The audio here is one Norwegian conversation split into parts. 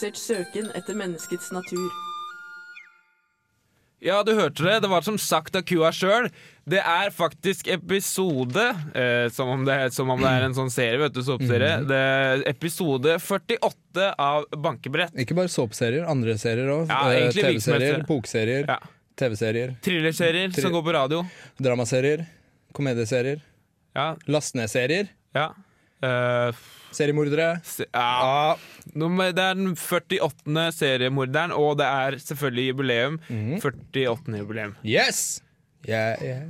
Ufokusert søken etter menneskets natur. Ja, du hørte det. Det var som sagt av kua sjøl. Det er faktisk episode eh, som, om det, som om det er en sånn serie, vet du, såpeserie. Mhm. Det er episode 48 av Bankebrett. Ikke bare såpeserier, andre serier òg. Ja, TV-serier, virksomhetsserier. bokserier, Ja. TV-serier, Thrillerserier Tri- som går på radio. dramaserier, komedieserier, Ja. last ned-serier, ja. Uh, seriemordere. se, ja. Det er den 48. seriemorderen, og det er selvfølgelig jubileum. Mm. 48. jubileum. Yes! Yeah, yeah.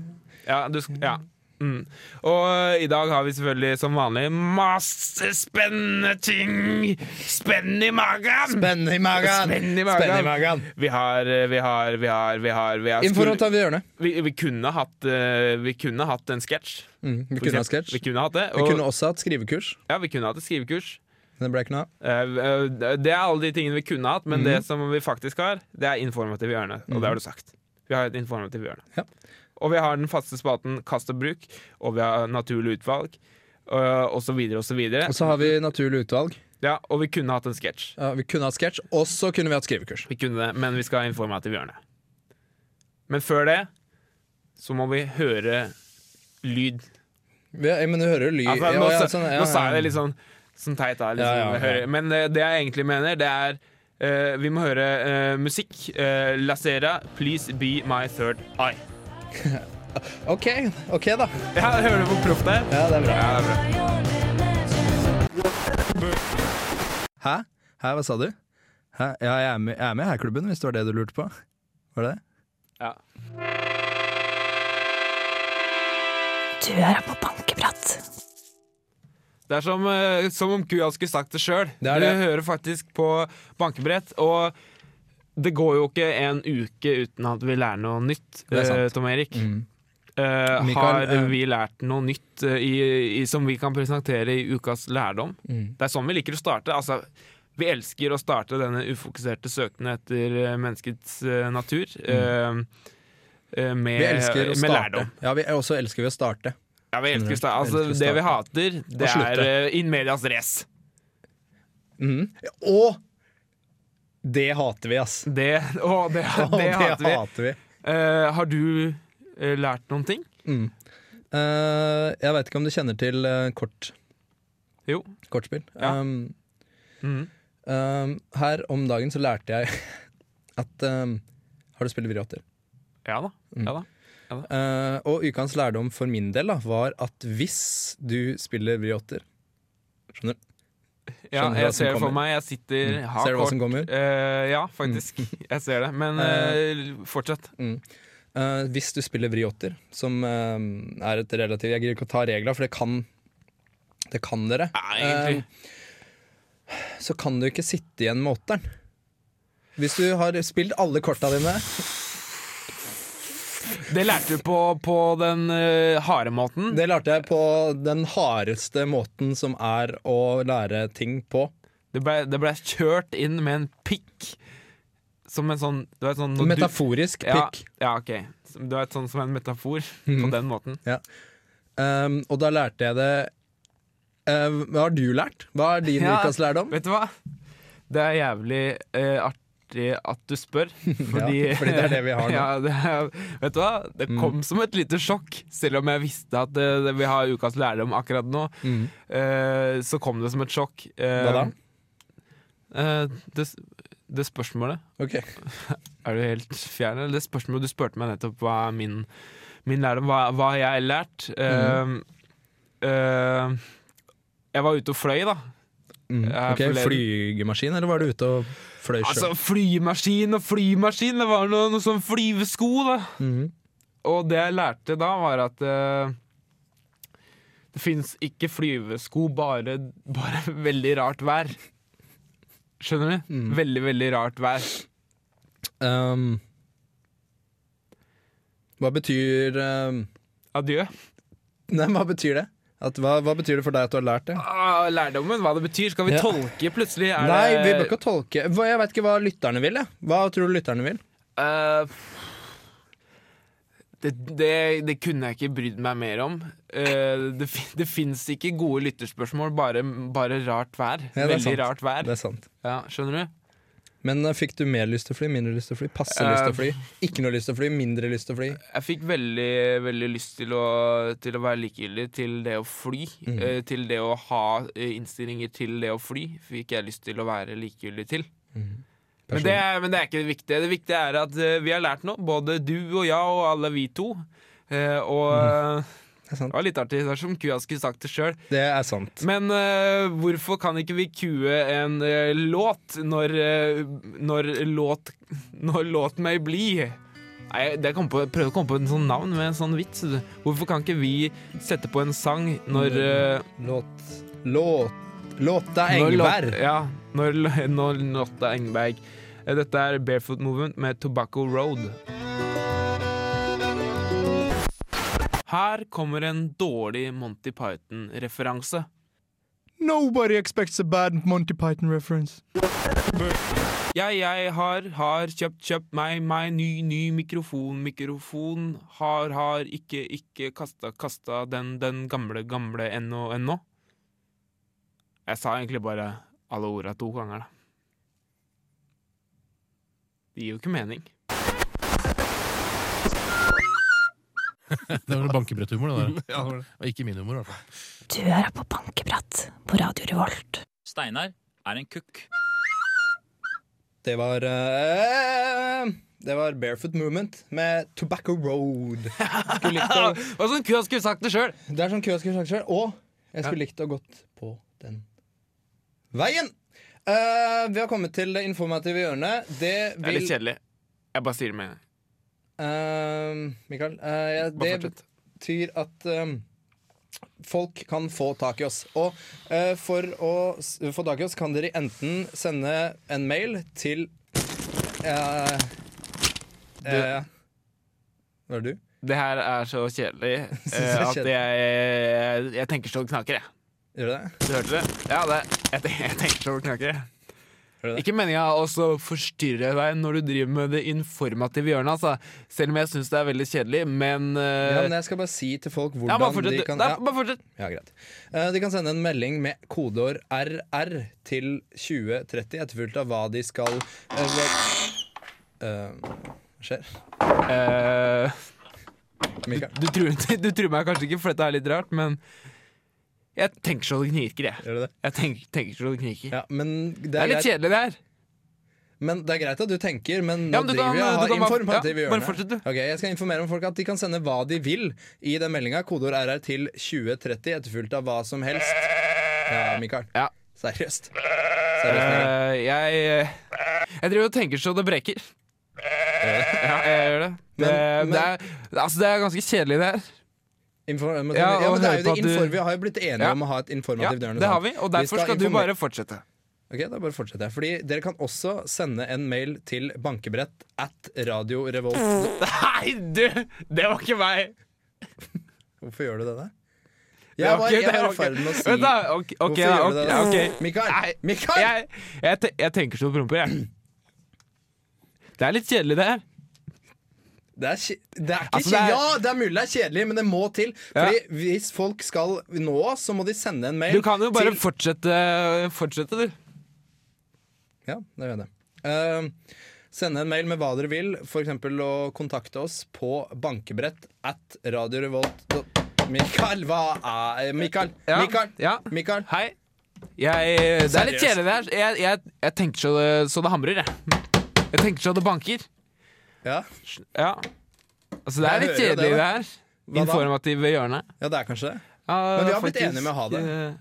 Ja, du, ja. Mm. Og eh, i dag har vi selvfølgelig som vanlig masse spennende ting! Spenn i magen! Spenn i magen! Spenn i magen. Spenn i magen. Vi har, eh, vi har, vi har, vi har, vi har Informant av hjørnet. vi, vi, kunne hatt, eh, vi kunne hatt en sketsj. Mm, vi kunne ha sketsj. Vi kunne hatt det. Vi kunne også hatt skrivekurs, ja, vi kunne hatt et skrivekurs. Det ble ikke noe av. Eh, eh, det er alle de tingene vi kunne hatt, men mm. det som vi faktisk har, det er informativ hjørne. Og det har du sagt. Vi har et informativ hjørne. Ja. Og vi har den faste spaten Kast og bruk, og vi har naturlig utvalg, og, og så videre og så videre. Og så har vi naturlig utvalg. Ja, og vi kunne hatt en sketsj. Ja, vi kunne hatt sketsj, og så kunne vi hatt skrivekurs. Vi kunne det, men vi skal ha informativ hjørne. Men før det så må vi høre lyd. Ja, men du hører lyd Altså, nå, ja, sånn, ja, nå sa jeg det litt sånn, sånn teit, da. Liksom, Ja, ja, ja. Men uh, det jeg egentlig mener, det er uh, Vi må høre uh, musikk. Uh, Lacera, 'Please Be My Third Eye'. OK, ok da. Ja, Hører du hvor proff det er? Ja, det er bra. Ja, det er bra. Hæ? Hæ, hva sa du? Hæ? Ja, jeg er med, jeg er med i herklubben, hvis det var det du lurte på. Var det det? Ja. Du hører på Bankeprat. Det er som, eh, som om kua skulle sagt det sjøl. Du hører faktisk på bankebrett, og det går jo ikke en uke uten at vi lærer noe nytt, eh, Tom Erik. Mm. Uh, Mikael, har vi lært noe nytt uh, i, i, som vi kan presentere i ukas lærdom? Mm. Det er sånn vi liker å starte. Altså, vi elsker å starte denne ufokuserte søkende etter menneskets natur. med, Mm. Vi med lærdom. Ja, vi også elsker vi å starte. Ja, vi elsker, altså, elsker å det vi hater, det er uh, in medias race. Mm. Og det hater vi, ass. Det, å, det, Og det hater vi. hater vi. Uh, har du uh, lært noen ting? Mm. Uh, jeg veit ikke om du kjenner til kort, Jo. kortspill. Ja. Um, mm. um, her om dagen så lærte jeg at um, Har du spilt vriåter? Ja da. Mm. Ja da. Eh, og ukens lærdom for min del da, var at hvis du spiller vriotter Skjønner? Ja, Skjønner hva jeg ser det for meg. Jeg sitter Mm. Ser du hva som kommer? Mm. Eh, ja, faktisk. Jeg ser det. Men uh, fortsett. Eh, hvis du spiller vriotter, som er et relativt Jeg gidder ikke å ta regler, for det kan Det kan dere. Nei, egentlig. Så kan du ikke sitte igjen med åtteren. Hvis du har spilt alle korta dine Det lærte du på, på den uh, harde måten. Det lærte jeg på den hardeste måten som er å lære ting på. Det ble, ble kjørt inn med en pikk. Som en sånn, vet, sånn Metaforisk du- Metaforisk Ja, pikk. ja, ok. Du vet, sånn som en metafor på Mhm. den måten. Um, og da lærte jeg det uh, Hva har du lært? Hva er din Ja, ukas lærdom? Vet du hva? Det er jævlig uh, artig at du spør. Fordi, Ja, fordi det er det vi har nå. ja, det vet du hva? Det kom som et lite sjokk, selv om jeg visste at det, det, vi har ukas lærdom akkurat nå. Mm. Uh, så kom det som et sjokk. Eh, Hva da? Uh, det, det spørsmålet okay. Er du helt fjern? Det spørsmålet du spurte meg nettopp, hva er min, min lærdom? Hva, hva har jeg lært? Eh, eh, jeg var ute og fløy, da. Mm. Ok, Flygemaskin, eller var du ute og fløy sjøl? Altså, flymaskin og flymaskin, det var noe, noe sånn flyvesko, da. Mm. Og det jeg lærte da, var at uh, det fins ikke flyvesko, bare, bare veldig rart vær. Skjønner du? Mm. Veldig, veldig rart vær. Um, hva betyr um, Adjø. Nei, hva betyr det? Hva, hva betyr det for deg at du har lært det? Ah, lærdommen, hva det betyr. Skal vi Ja. tolke plutselig? Er Nei, vi bør ikke tolke Jeg vet ikke hva lytterne vil. Jeg. Hva tror du lytterne vil? Uh, Det, det, det kunne jeg ikke brydd meg mer om. Uh, det det fins ikke gode lytterspørsmål, bare, bare rart vær. Ja, Veldig sant. rart vær. Det sant. Ja, skjønner du? Men eh, fikk du mer lyst til å fly, mindre lyst til å fly, passe Eh, lyst til å fly, ikke noe lyst til å fly, mindre lyst til å fly? Jeg fikk veldig, veldig lyst til å, til å være likegyldig til det å fly. Mm. Eh, til det å ha eh, innstillinger til det å fly, fikk jeg lyst til å være likegyldig til. Men det, er, men det er ikke det viktige. Det viktige er at eh, vi har lært noe, både du og jeg og alle vi to. Eh, og eh, Det er sant. det var litt artig. Det er som kua skulle sagt det sjøl. Det er sant. Men uh, hvorfor kan ikke vi kue en uh, låt når, uh, når låt Når låt meg bli? Nei, det kom på, prøvde å komme på en sånn navn med en sånn vits. Hvorfor kan ikke vi sette på en sang når Låt Låt Låta når låt- Engberg. Ja, når, når låta Engberg. Dette er Barefoot Movement med Tobacco Road. Her kommer en dårlig Monty Python-referanse. Nobody expects a bad Monty Python reference. Jeg, jeg har, har kjøpt, kjøpt meg, meg ny, ny mikrofon, mikrofon. Har, har ikke, ikke kasta, kasta den, den gamle, gamle ennå, ennå. Jeg sa egentlig bare alle orda to ganger, da. Det gir jo ikke mening. Det var bankebretthumor, det der. Ja, det var det. Og ikke min humor, i hvert fall. Du hører på Bankebrett på Radio Revolt. Steinar er en kukk. Det var uh, Det var Barefoot Movement med Tobacco Road. Skulle likt å, Hva som kua skulle sagt det sjøl! det er sånn kua skulle sagt det selv. Og jeg skulle likt å gått på den veien. Uh, vi har kommet til det informative hjørnet. Det Det er litt kjedelig. Jeg bare sier det med en gang. Eh, Mikael, uh, det betyr at um, folk kan få tak i oss. Og uh, for å få tak i oss kan dere enten sende en mail til Hva eh, Var det du? Det her er så kjedelig er at jeg, jeg, jeg tenker så det knaker, jeg. Gjør du det? Du hørte det? Ja, det. Jeg, jeg tenker så det knaker. jeg. Hører du det? Ikke meninga å forstyrre deg når du driver med det informative hjørnet, altså. Selv om jeg syns det er veldig kjedelig, men, uh... Ja, men jeg skal bare si til folk hvordan ja, de kan ja. Bare fortsett. Ja, greit. Eh, de kan sende en melding med kodeord RR til 2030, etterfulgt av hva de skal uh, eh, Hva skjer? Uh, du, du, tror, du tror meg kanskje ikke, for dette er litt rart, men jeg tenker så det kniker, jeg. Gjør du det? Jeg tenker, tenker så det kniker. Ja, men det Det er, er litt greit, kjedelig, det her. men det er greit at du tenker, men nå Ja, men driver du har informative ja, hjørne. fortsett, Jeg skal informere om folk at de kan sende hva de vil i den meldinga. Kodeord RR til 2030, etterfulgt av hva som helst. Ja, Mikael. Ja. Seriøst. Seriøst. Eh, jeg Jeg driver og tenker så det breker. Ja, jeg gjør det. Det, Men- det, er, altså, det er ganske kjedelig, det her. Inform- Ja, ja, men det er jo det du- Vi har jo blitt enige Ja. om å ha et informativt Ja, det har vi, og derfor skal du bare fortsette. Ok, da bare fortsetter jeg. Fordi Dere kan også sende en mail til bankebrett at Radio Revolt. Nei, du! Det var ikke meg! Hvorfor gjør du det? der? Jeg var, ikke- jeg var i ferd med å si Vent da, ok, okay, Hvorfor gjør du det? ja, ok. Mikael! Mikael! Jeg, jeg, jeg tenker så promper, jeg. Det er litt kjedelig, det her. Det er, det er ikke Altså, det er- Ja, det er mulig det er kjedelig, men det må til. Ja. Fordi Hvis folk skal nå oss, så må de sende en mail Du kan jo bare til fortsette, fortsette, du. Ja, det gjør jeg det. Eh, sende en mail med hva dere vil, f.eks. å kontakte oss på bankebrett at radiorevolt Mikael, hva er Mikael? Ja, Mikael? ja. Mikael? Hei. Jeg, det er litt kjedelig, det her. Jeg, jeg, jeg tenker så det, så det hamrer, jeg. Jeg tenker så det banker. Ja, Ja. Altså, det er litt det, kjedelig, det her. Informative hjørne. ja, det er kanskje det. Ja, Men vi har blitt enige med å ha det. eh,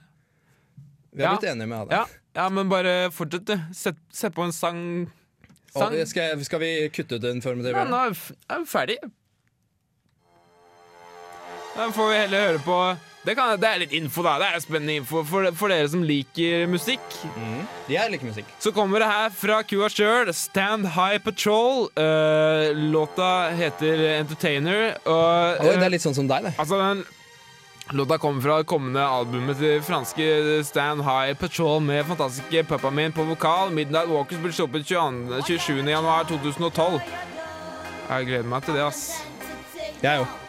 Vi har Ja. blitt enige med å ha det. Ja, ja, men bare fortsett, du. Sett, sett på en sang. sang. Og skal, skal vi kutte ut det informative Ja, nå er vi ferdig. Da får vi heller høre på det, kan, det er litt info, da. Det er spennende info for, for dere som liker musikk. Jeg liker musikk. Så kommer det her fra kua sjøl, Stand High Patrol. Uh, låta heter Entertainer. Og, Oi, det eh, er litt sånn som deg, det. Altså, den låta kommer fra det kommende albumet til franske Stand High Patrol med fantastiske Puppamin på vokal. Midnight Walkers blir sluppet 22 27. januar 2012. Jeg gleder meg til det, ass. Jeg òg.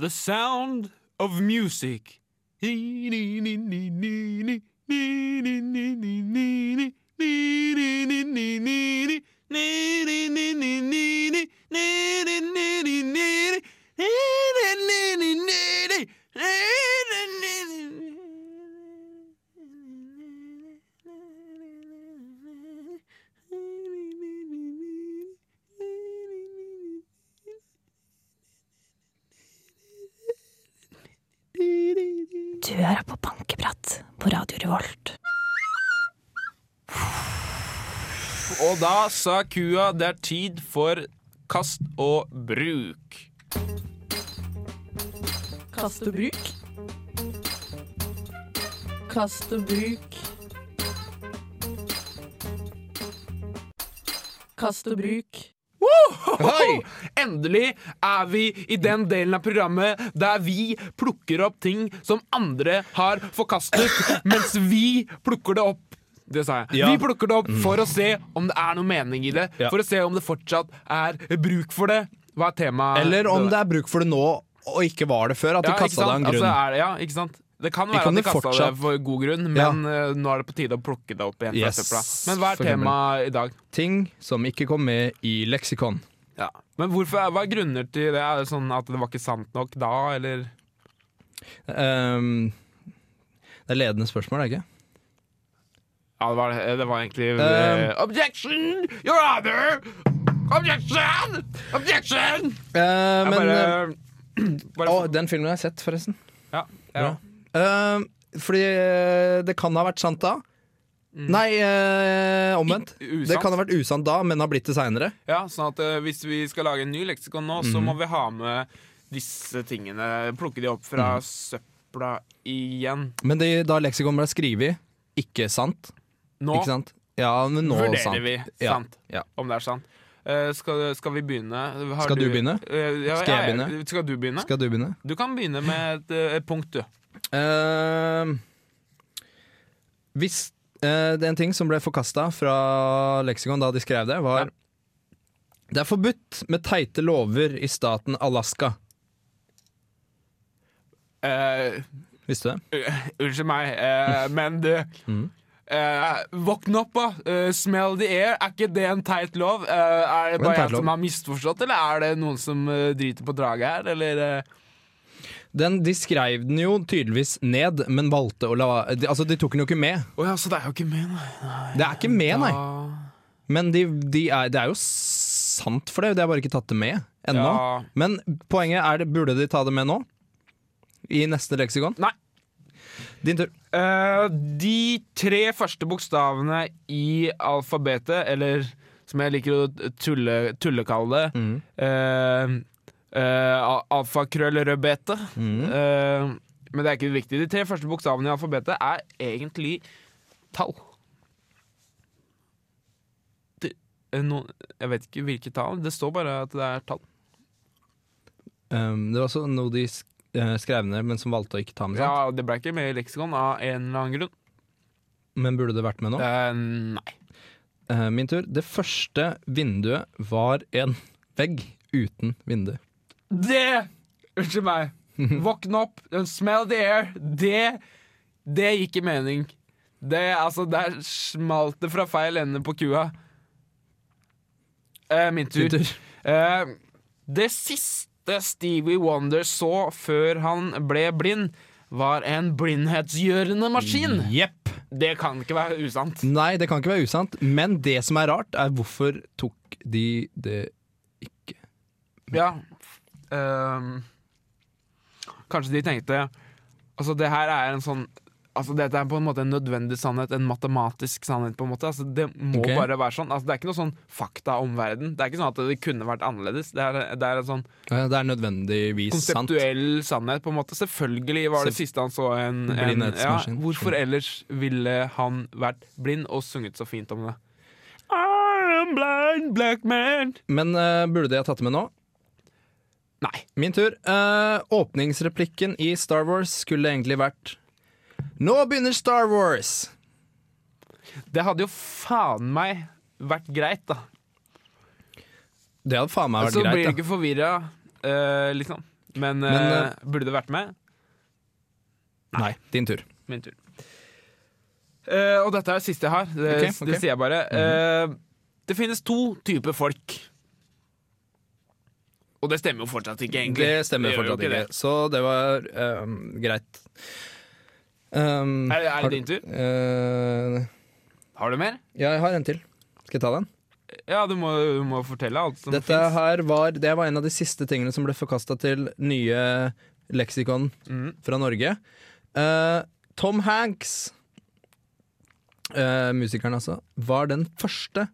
The sound of music. Du hører på Bankeprat på Radio Revolt. Og da sa kua det er tid for kast og bruk. Kast og bruk. Kast og bruk. Kast og bruk. Endelig er vi i den delen av programmet der vi plukker opp ting som andre har forkastet, mens vi plukker det opp. Det sa jeg. Ja. Vi plukker det opp for å se om det er noe mening i det. Ja. For å se om det fortsatt er bruk for det. Hva er temaet? Eller om det er bruk for det nå, og ikke var det før. At du ja, kasta det av en grunn. Altså, det, ja, ikke sant? Det kan være kan at de kasta det for god grunn, men ja. nå er det på tide å plukke det opp igjen. Yes. Men hva er temaet i dag? Ting som ikke kom med i leksikon. Ja. Men hvorfor, hva er grunner til det? Er det sånn at det var ikke sant nok da, eller? Um, det er ledende spørsmål, er det ikke? Ja, det var, det var egentlig Um, eh, Objection! Your honor! Objection! Objection! Uh, men bare, eh, bare å, Den filmen har jeg sett, forresten. ja, ja. Eh, fordi eh, det kan ha vært sant da. Nei, eh, omvendt. Mm. I- Det kan ha vært usant da, men har blitt det seinere. ja, sånn at uh, hvis vi skal lage en ny leksikon nå, så Mhm. må vi ha med disse tingene. Plukke de opp fra mm. søpla igjen. Men det, da leksikon ble skrevet, ikke sant. Nå Ikke sant? Ja, men nå vurderer sant. vi sant, ja. om det er sant. Eh, skal, skal vi begynne? Har Skal du begynne? Ja, Skal jeg begynne? Skal du begynne? Skal du begynne? Du kan begynne med et, et punkt, du. Eh, hvis uh, det er en ting som ble forkasta fra leksikon da de skrev det, var Ja. Det er forbudt med teite lover i staten Alaska. Uh, Visste du det? Uh, Unnskyld meg, men du mm. Uh, våkne opp, da! Uh, smell the air. Er ikke det en teit lov? Uh, er det bare jeg som har misforstått, eller er det noen som driter på draget her, eller? Den, de skrev den jo tydeligvis ned, men valgte å la de, Altså, de tok den jo ikke med. Oh, ja, så det er jo ikke med, nei. Det er ikke med, nei. Ja. Men de, de er, det er jo sant for det, de har bare ikke tatt det med ennå. Ja. Men poenget er burde de ta det med nå? I neste leksikon? Nei. Din tur. Uh, de tre første bokstavene i alfabetet, eller som jeg liker å tulle, tullekalle det, Mm. eh, al- alfakrøllrødbete. Mm. Uh, men det er ikke viktig. De tre første bokstavene i alfabetet er egentlig tall. Det, eh, no, jeg vet ikke hvilke tall. Det står bare at det er tall. Um, det var også noe de skrev ned, men som valgte å ikke ta med. Sant? Ja, Det ble ikke med i leksikon av en eller annen grunn. Men burde det vært med nå? Uh, nei. Min tur. Det første vinduet var en vegg uten vindu. Det Unnskyld meg. Våkne opp, smell the air. Det Det gikk i mening. Det, altså, Der smalt det fra feil ende på kua. Eh, min tur. Tur. Eh, det siste Stevie Wonder så før han ble blind, var en blindhetsgjørende maskin. Jepp. Det kan ikke være usant. Nei, det kan ikke være usant. Men det som er rart, er hvorfor tok de det ikke Ja. Ehm, kanskje de tenkte Altså, det her er en sånn Altså, Dette er på en måte en nødvendig sannhet, en matematisk sannhet. på en måte Altså, Det må okay. bare være sånn. Altså, Det er ikke noe sånn fakta om verden. Det er ikke sånn at det kunne vært annerledes. Det er, det er en sånn Ja, Det er nødvendigvis sant. konseptuell sannhet. på en måte Selvfølgelig var det Selv- siste han så en, en ja, Hvorfor ellers ville han vært blind og sunget så fint om det? I am blind black man. Men uh, burde de ha tatt det med nå? Nei. Min tur. Uh, åpningsreplikken i Star Wars skulle egentlig vært Nå begynner Star Wars! Det hadde jo faen meg vært greit, da. Det hadde faen meg vært Så blir greit. du Da. ikke forvirra, uh, liksom. Men, Men, eh, eh, burde du vært med? Nei, din tur. Min tur. Eh, og dette er det siste jeg har. Det, okay, okay. det sier jeg bare. Eh, det finnes to typer folk. Og det stemmer jo fortsatt ikke, egentlig. Det stemmer det fortsatt ikke. det. Så det var um, greit. Um, Er, er det din tur? Uh, Har du mer? ja, jeg har en til. Skal jeg ta den? Ja, du må, du må fortelle alt som Dette finnes. her var, det var en av de siste tingene som ble forkasta til nye leksikon Mm. fra Norge. Uh, Tom Hanks, uh, musikeren altså, var den første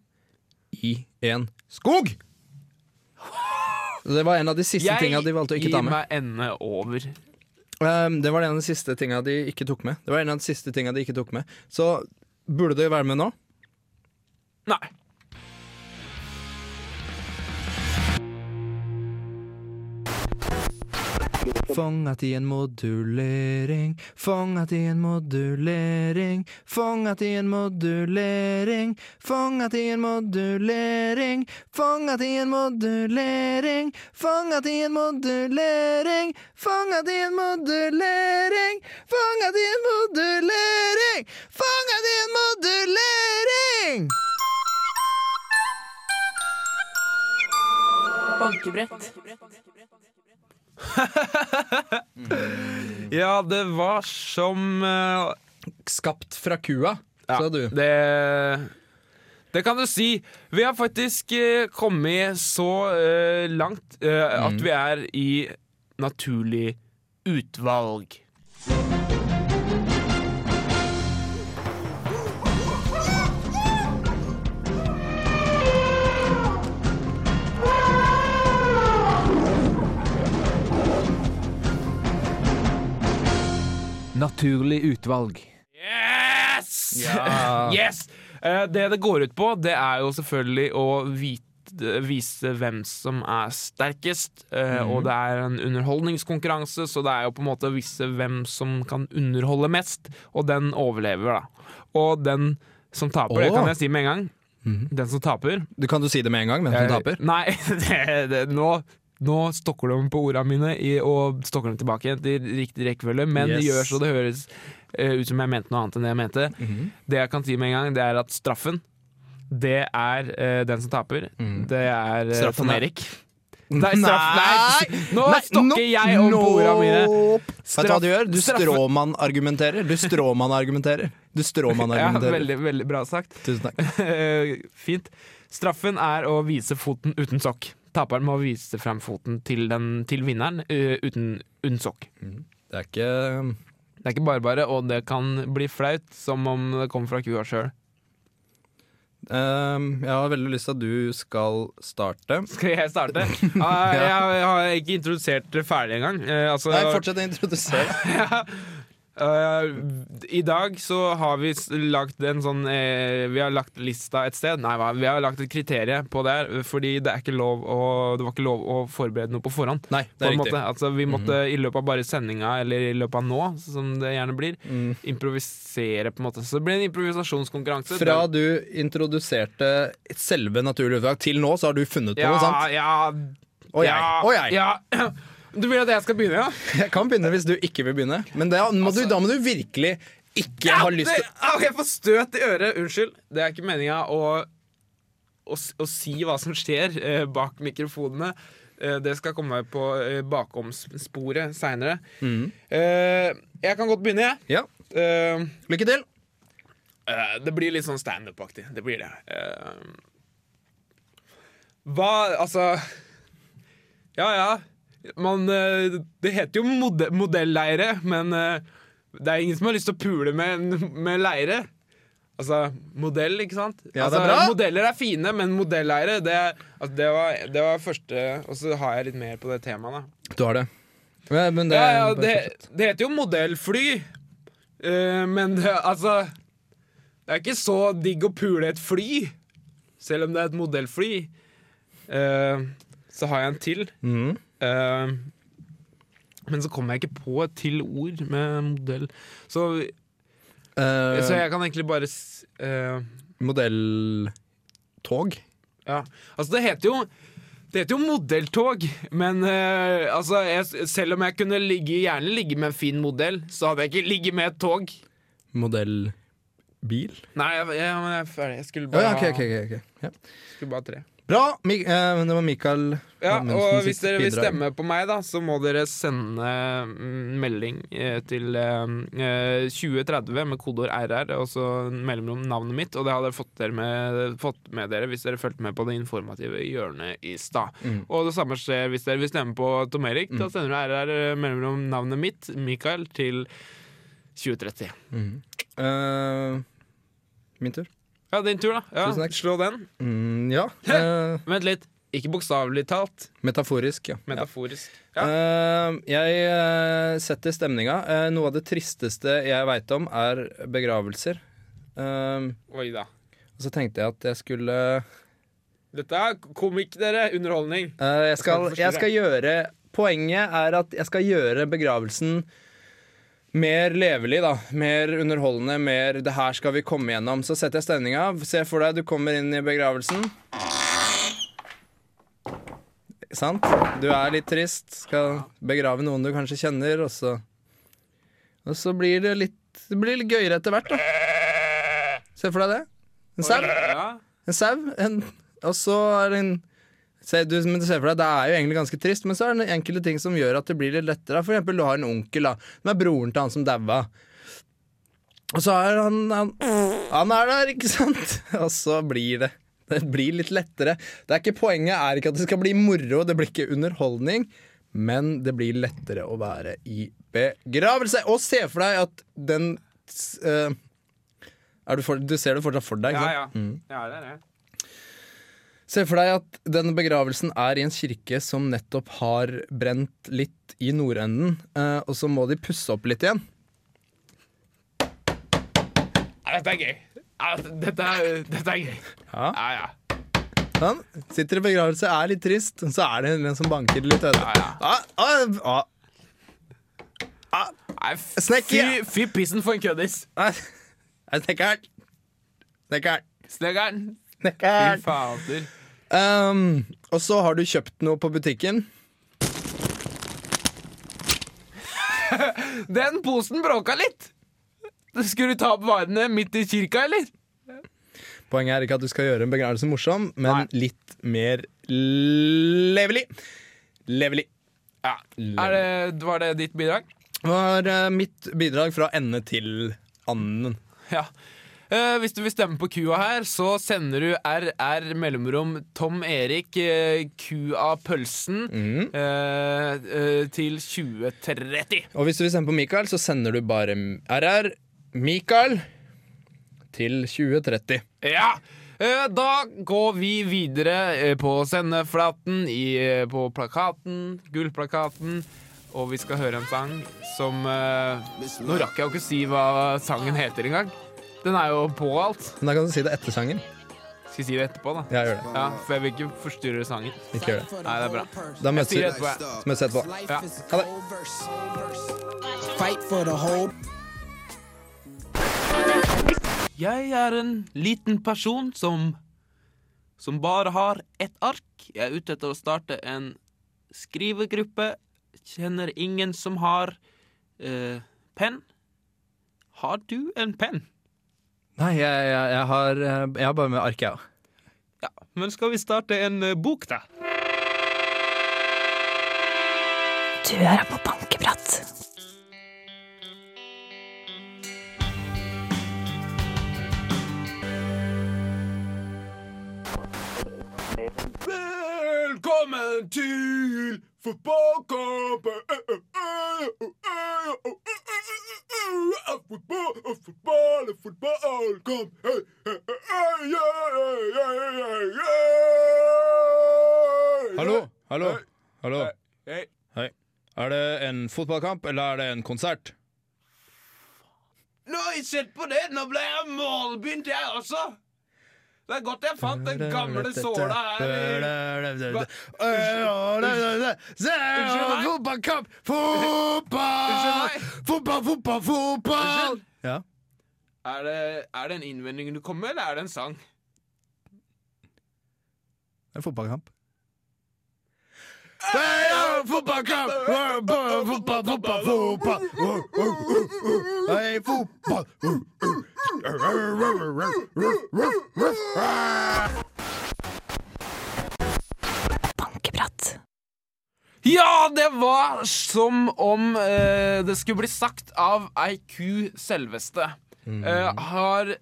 i en skog! Det var en av de siste tinga de valgte å ikke ta med. Jeg gir meg ende over. Um, det var en av de siste tinga de ikke tok med. Det var en av de siste tinga de ikke tok med Så burde det være med nå? Nei. Fångat i en modulering, fångat i en modulering, fångat i en modulering, fångat i en modulering, fångat i en modulering, fångat i en modulering, fångat i en modulering, fångat i en modulering, fångat i en modulering! Bankebrett. Ja, det var som uh, Skapt fra kua, Ja, sa du. Det, det kan du si. Vi har faktisk uh, kommet så uh, langt at vi er i naturlig utvalg. Naturlig utvalg. Yes! Ja. yes! Eh, det det går ut på, det er jo selvfølgelig å vite Vise hvem som er sterkest, eh, mm. og det er en underholdningskonkurranse, så det er jo på en måte å vise hvem som kan underholde mest, og den overlever, da. Og den som taper, det kan jeg si med en gang. Mm. Den som taper Du kan du si det med en gang, hvem som Eh, taper? Nei, det, det, nå, nå stokker de på ordene mine og stokker dem tilbake igjen til riktig rekkefølge, men Yes. gjør så det høres eh, ut som jeg mente noe annet enn det jeg mente. Mhm. Det jeg kan si med en gang, det er at straffen, det er eh, den som taper. Mm. Det er uh, Straffen er- Erik. Nei, straff, nei, nå Nei, stokker jeg om på ordene mine. Vet du hva du gjør? Du stråmann-argumenterer. Du stråmann-argumenterer. Du Ja, veldig, veldig bra sagt. Tusen takk. Fint. Straffen er å vise foten uten sokk. Taperen må vise frem foten til, den, til vinneren uten, unnsokk. sokk. Det er ikke Det er ikke bare bare, og det kan bli flaut, som om det kommer fra kua sjøl. Um, Jeg har veldig lyst til at du skal starte. Skal jeg starte? Ah, jeg, jeg har ikke introdusert det ferdig engang. Uh, altså, Nei, fortsett å introdusere. Ja. Eh, I dag så har vi lagt en sånn eh, Vi har lagt lista et sted. Nei. Vi har lagt et kriterium på det her, fordi det er ikke lov å, det var ikke lov å forberede noe på forhånd. Nei, det er riktig. Altså, vi måtte i løpet av bare sendinga, eller i løpet av nå, som det gjerne blir, Mm. improvisere, på en måte. Så det ble en improvisasjonskonkurranse. Fra du introduserte selve naturlig utvalg til nå, så har du funnet på ja, noe, sant? Ja, Og jeg. ja, Og jeg. Ja. Du vil at jeg skal begynne, ja? Jeg kan begynne hvis du ikke vil begynne, men det må du, da må du virkelig ikke ha lyst til Au, Jeg får støt i øret. Unnskyld. Det er ikke meninga å, å, å si hva som skjer eh, bak mikrofonene. Eh, det skal komme på eh, bakomsporet seinere. Mm. Eh, jeg kan godt begynne, jeg. Ja, Eh, lykke til. eh, det blir litt sånn standup-aktig. Det blir det. Hva Altså Ja, ja. Man, eh, det heter jo mode modelleire, men eh, det er ingen som har lyst til å pule med, med leire. Altså, modell, ikke sant? Ja, det er altså, bra. Modeller er fine, men modelleire, det, altså, det, var, det var første Og så har jeg litt mer på det temaet, da. Du har det. Men, men det, ja, ja, det, det heter jo modellfly, uh, men det, altså Det er ikke så digg å pule et fly, selv om det er et modellfly. Uh, så har jeg en til. Mhm. Eh, men så kommer jeg ikke på et til ord med modell. Så, uh, så jeg kan egentlig bare uh, Modelltog. Ja. Altså, det heter jo Det heter jo modelltog, men uh, altså, jeg, selv om jeg kunne ligge, gjerne ligge med en fin modell, så hadde jeg ikke ligget med et tog. Modellbil? Nei, jeg, jeg, jeg er ferdig. Jeg skulle bare, ja, ok, ha- ok, ok, ok. Ja. skulle bare ha tre. Bra! Mi eh, det var Mikael Ja, og hvis dere vil stemme på meg, da, så må dere sende mm, melding eh, til eh, eh, 2030 med kodeord RR, og så mellomrom navnet mitt. Og det hadde dere fått, med, fått med dere hvis dere fulgte med på det informative hjørnet i stad. Mm. Og det samme skjer hvis dere vil stemme på Tom Erik. Da sender du RR eh, mellomrom navnet mitt, Mikael, til 2030. Mm. Uh, min tur. Ja, din tur, da. Ja, Tusen takk. slå den. Mm, ja. eh, Vent litt. Ikke bokstavelig talt, metaforisk, ja. metaforisk. Ja. Eh, jeg eh, setter stemninga. Eh, noe av det tristeste jeg veit om, er begravelser. Eh, Oi da. og så tenkte jeg at jeg skulle Dette er komikk, dere. Underholdning. eh, jeg, skal, jeg skal gjøre Poenget er at jeg skal gjøre begravelsen mer levelig, da. Mer underholdende. Mer 'det her skal vi komme gjennom'. Så setter jeg stemninga. Se for deg du kommer inn i begravelsen. Sant? Du er litt trist, skal begrave noen du kanskje kjenner, og så Og så blir det litt Det blir litt gøyere etter hvert, da. Se for deg det. En sau. En sau. En, og så er det en se, du, men du ser for deg, Det er jo egentlig ganske trist, men så er det enkelte ting som gjør at det blir litt lettere. For eksempel du har en onkel da, som er broren til han som daua. Og så er han, han Han er der, ikke sant? Og så blir det Det blir litt lettere. Det er ikke Poenget er ikke at det skal bli moro, det blir ikke underholdning. Men det blir lettere å være i begravelse. Og se for deg at den uh, du, for, du ser det fortsatt for deg, ikke Ja, sant? ja. ja det er det. Se for deg at denne begravelsen er i en kirke som nettopp har brent litt i nordenden, eh, og så må de pusse opp litt igjen. Ja, dette er gøy. Ja, dette, er, dette er gøy. Ja. Ja, ja. Sånn. Sitter i begravelse, er litt trist, så er det en som banker litt øde. Ja, ja. Ah, ah, ah. Nei, f- fy, pissen for en køddis. Snekkeren. Snekkeren. Snekkeren. Fy fader. Um, og så har du kjøpt noe på butikken. Den posen bråka litt. Skulle du ta opp varene midt i kirka, eller? Poenget er ikke at du skal gjøre en begravelse morsom, men litt mer levelig. Levelig. Ja. Er det, var det ditt bidrag? Det var uh, mitt bidrag fra ende til anden. Ja. Eh, hvis du vil stemme på kua her, så sender du RR mellomrom Tom Erik uh, kua pølsen mm. uh, eh, til 2030. Og hvis du vil stemme på Mikael, så sender du bare RR Mikael til 2030. Ja! Eh, Da går vi videre eh, på sendeflaten, i, eh, på plakaten, gullplakaten. Og vi skal høre en sang som eh, Nå rakk jeg jo ikke si hva sangen heter engang. Den er jo på alt. Men da kan du si det etter sangen. Skal jeg si det etterpå, da? Ja, gjør det. Ja, For jeg vil ikke forstyrre sangen. Ikke gjør det. Nei, det er bra. Da møtes vi etterpå, Ja. så møtes vi etterpå. Ja. Ha det. Fight for the whole Jeg er en liten person som Som bare har ett ark. Jeg er ute etter å starte en skrivegruppe. Kjenner ingen som har uh, penn. Har du en penn? Nei, jeg, jeg, jeg, har, eh, jeg har bare med arket, jeg òg. Ja, men skal vi starte en eh, bok, da? Du hører på Bankeprat. Velkommen til fotballkampen! Fotball, fotball, fotballkamp! Hallo, hallo, hallo. Hei. Hei. Er det en fotballkamp, eller er det en konsert? Nå, sett på det! Nå ble jeg målbegynt, jeg også! Det er godt jeg fant den gamle såla her. Fotballkamp! Fotball! Fotball, fotball, fotball! Ja. Er det, er det en innvending du kommer med, eller er det en sang? En fotballkamp. Heia fotballkamp! Fotball, fotball, fotball! Fotball! Bankeprat. Ja, det var som om eh, det skulle bli sagt av ei ku selveste. Eh, har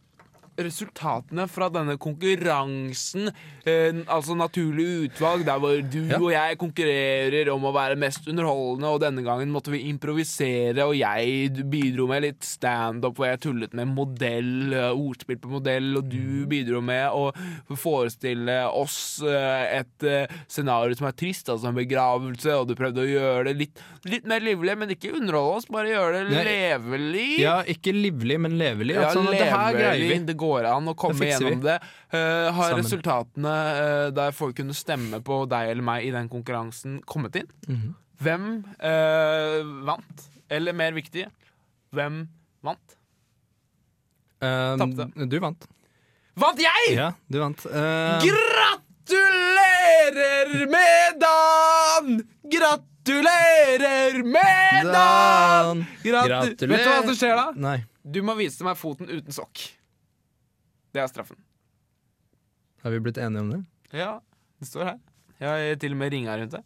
resultatene fra denne konkurransen, eh, altså naturlig utvalg, der hvor du Ja. og jeg konkurrerer om å være mest underholdende, og denne gangen måtte vi improvisere, og jeg bidro med litt standup hvor jeg tullet med modell, eh, ordspill på modell, og du bidro med å forestille oss eh, et eh, scenario som er trist, altså en begravelse, og du prøvde å gjøre det litt, litt mer livlig, men ikke underholde oss, bare gjøre det levelig. Ja, ikke livlig, men levelig. Ja, Altså, det her greier vi. Det går an å komme vi. gjennom det. Uh, har Sammen. resultatene uh, der folk kunne stemme på deg eller meg i den konkurransen, kommet inn? Mhm. Hvem uh, vant? Eller mer viktig, hvem vant? Uh, Tapte. du vant. Vant jeg?! Ja, du vant. Gratulerer med dagen! Gratulerer med dagen! Gratu Gratulerer. Vet du hva som skjer da? Nei. Du må vise meg foten uten sokk. Det er straffen. Har vi blitt enige om det? Ja, det står her. Jeg har til og med ringa rundt det.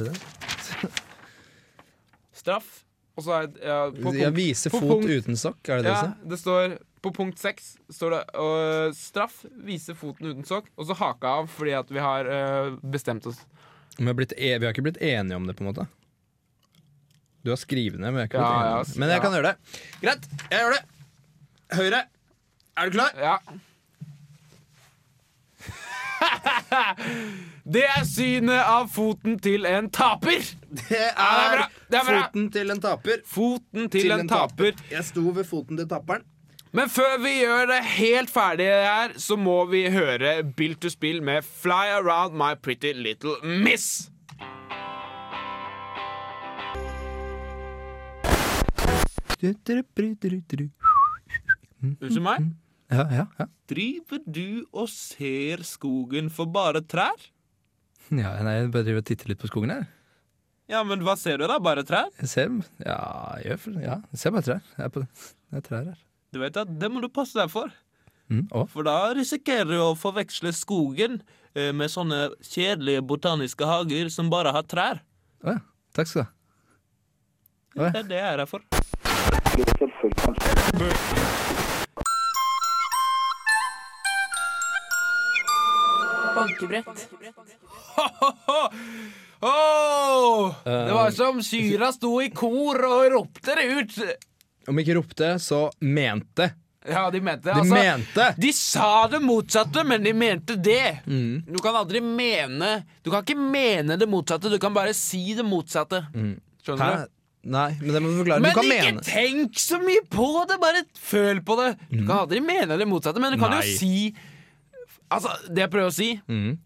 Er? Straff. Og så er ja, Jeg viser fot punkt- uten sokk, er det det ja, det står På punkt seks står det øh, straff. Vise foten uten sokk. Og så haka av fordi at vi har øh, bestemt oss. Vi har, e vi har ikke blitt enige om det, på en måte. Du har skrevet ned, men jeg har ikke blitt Ja, enig ja. Men jeg kan gjøre det. Greit, jeg gjør det. Høyre. Er du klar? Ja. det er synet av foten til en taper! Det er bra. Det er bra. foten til en taper. Foten til, en taper. Jeg sto ved foten til taperen. Men før vi gjør det helt ferdig her, så må vi høre Bill to Spill med Fly Around My Pretty Little Miss. Unnskyld meg? Ja, ja, ja. Driver du og ser skogen for bare trær? ja nei, jeg bare driver og titter litt på skogen her. Ja, men hva ser du da? Bare trær? Jeg ser, ja, jeg ja, jeg ser bare trær. Jeg er på, det er trær her. Du vet at Det må du passe deg for. Mm, For da risikerer du å forveksle skogen eh, med sånne kjedelige botaniske hager som bare har trær. å ja. Takk skal du ha. Oi. Det er det jeg er her for. Bankebrett. Åh, det var som syra sto i kor og ropte det ut. Om ikke ropte, så mente. Ja, de mente De altså, mente! De sa det motsatte, men de mente det. Mm. Du kan aldri mene Du kan ikke mene det motsatte, du kan bare si det motsatte. Skjønner Hæ? du? Nei, men det må du forklare. Men du kan ikke mene. tenk så mye på det! Bare føl på det. Du kan aldri mene det motsatte, men du kan Nei. jo si Altså, det jeg prøver å si Mm.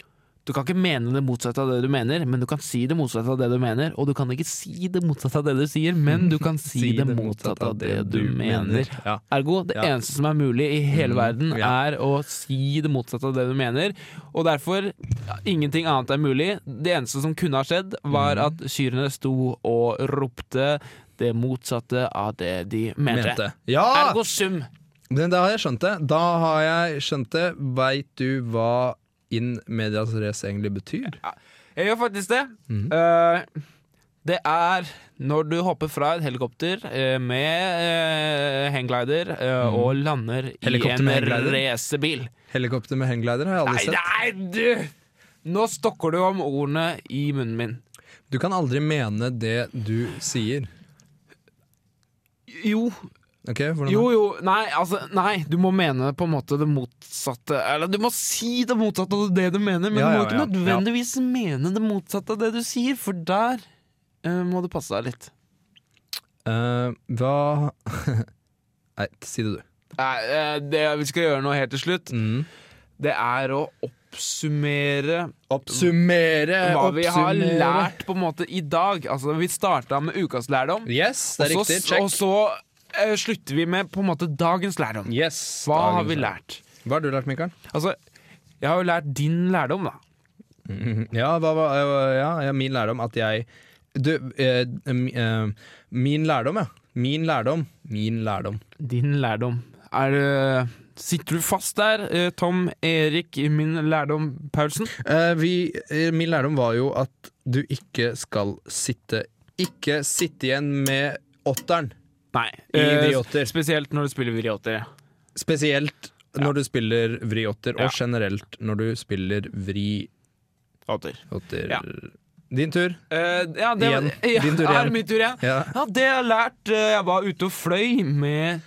Du kan ikke mene det motsatte av det du mener, men du kan si det motsatte av det du mener. Og du kan ikke si det motsatte av det du sier, men du kan si, det motsatte av det du mener. Ja. Ergo, det Ja. Mm. eneste som er mulig i hele verden, ja. er å si det motsatte av det du mener. Og derfor, ingenting annet er mulig. Det eneste som kunne ha skjedd, var Mm. at kyrne sto og ropte det motsatte av det de mente. Mente. Ja! Ergo sum. Da har jeg skjønt det. Da har jeg skjønt det. Veit du hva in medias race egentlig betyr? Jeg gjør faktisk det. Mm -hmm. uh, det er når du hopper fra et helikopter eh, med uh, hangglider eh, og lander. Helikopter i en racerbil. Helikopter med hangglider har jeg aldri Nei, sett. nei, du! Nå stokker du om ordene i munnen min. Du kan aldri mene det du sier. Jo, Ok, hvordan jo, jo. Nei, altså, nei, du må mene på en måte det motsatte. Eller du må si det motsatte av det du mener, men Ja, du må ja, ikke ja. nødvendigvis mene det motsatte av det du sier, for der uh, må du passe deg litt. Uh, hva Nei, si det, du. Nei, uh, det vi skal gjøre nå helt til slutt, Mm. det er å oppsummere Oppsummere! hva vi har lært på en måte i dag. Altså, vi starta med ukas lærdom, Yes, det er og så, eh, slutter vi med på en måte dagens lærdom. yes, Hva har vi lært? Hva har du lært, Mikael? Altså, jeg har jo lært din lærdom, da. Ja, hva hva, ja, ja, min lærdom at jeg Du, eh, eh, min lærdom, ja. Min lærdom. Min lærdom. Din lærdom. Er det Sitter du fast der, eh, Tom Erik, i min lærdom Paulsen? Eh, vi, eh, min lærdom var jo at du ikke skal sitte Ikke sitte igjen med åtteren Nei. i eh, vriåtter. Spesielt når du spiller vriåtter. Spesielt når du spiller vriåtter, Ja. og generelt når du spiller vri... Åtter. Ja. Din tur. Uh, ja, det Igjen. Ja, Din tur er igjen. det min tur igjen? Ja. Ja, det jeg har lært eh, Jeg var ute og fløy med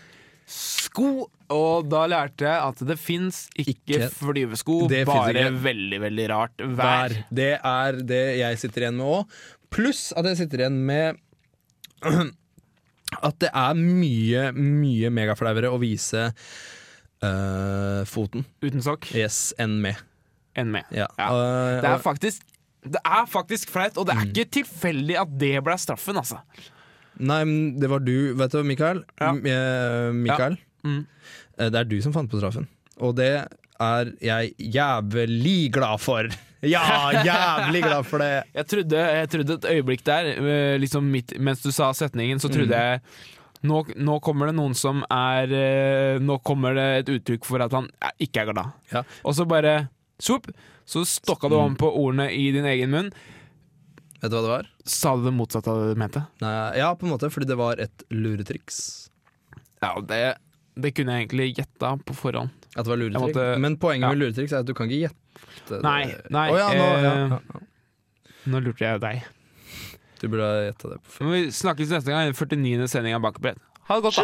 sko, og da lærte jeg at det fins ikke, Ikke- flyvesko, Det bare ikke. veldig, veldig rart. Vær. Det er det jeg sitter igjen med òg. Pluss at jeg sitter igjen med at det er mye, mye megaflauere å vise øh, foten. Uten sokk Yes, enn med. enn med. Ja. Ja. Øh, Det er faktisk det er faktisk flaut, og det Mm. er ikke tilfeldig at det ble straffen, altså. Nei, men det var du, vet du, Mikael. Ja. Eh, Mikael. Mm. Eh, Det er du som fant på straffen. Og det er jeg jævlig glad for. Ja, jævlig glad for det. Jeg trodde, jeg trodde et øyeblikk der, eh, liksom midt, mens du sa setningen, så trodde Mm. jeg nå, nå kommer det noen som er eh, Nå kommer det et uttrykk for at han ikke er glad. Ja. Og så bare swoop, så stokka du om på ordene i din egen munn. Vet du hva det var? Sa du det motsatte av det du mente? Nei, ja, på en måte, fordi det var et luretriks. Ja, det, det kunne jeg egentlig gjetta på forhånd. At det var luretriks. måtte- Men poenget ja. med luretriks er at du kan ikke gjette. Nei, nei, oh, ja, nå, eh, ja. Nå lurte jeg deg. Du burde ha gjetta det. på Men vi snakkes neste gang i den 49. sendinga av Bak Brett. Ha det godt, da.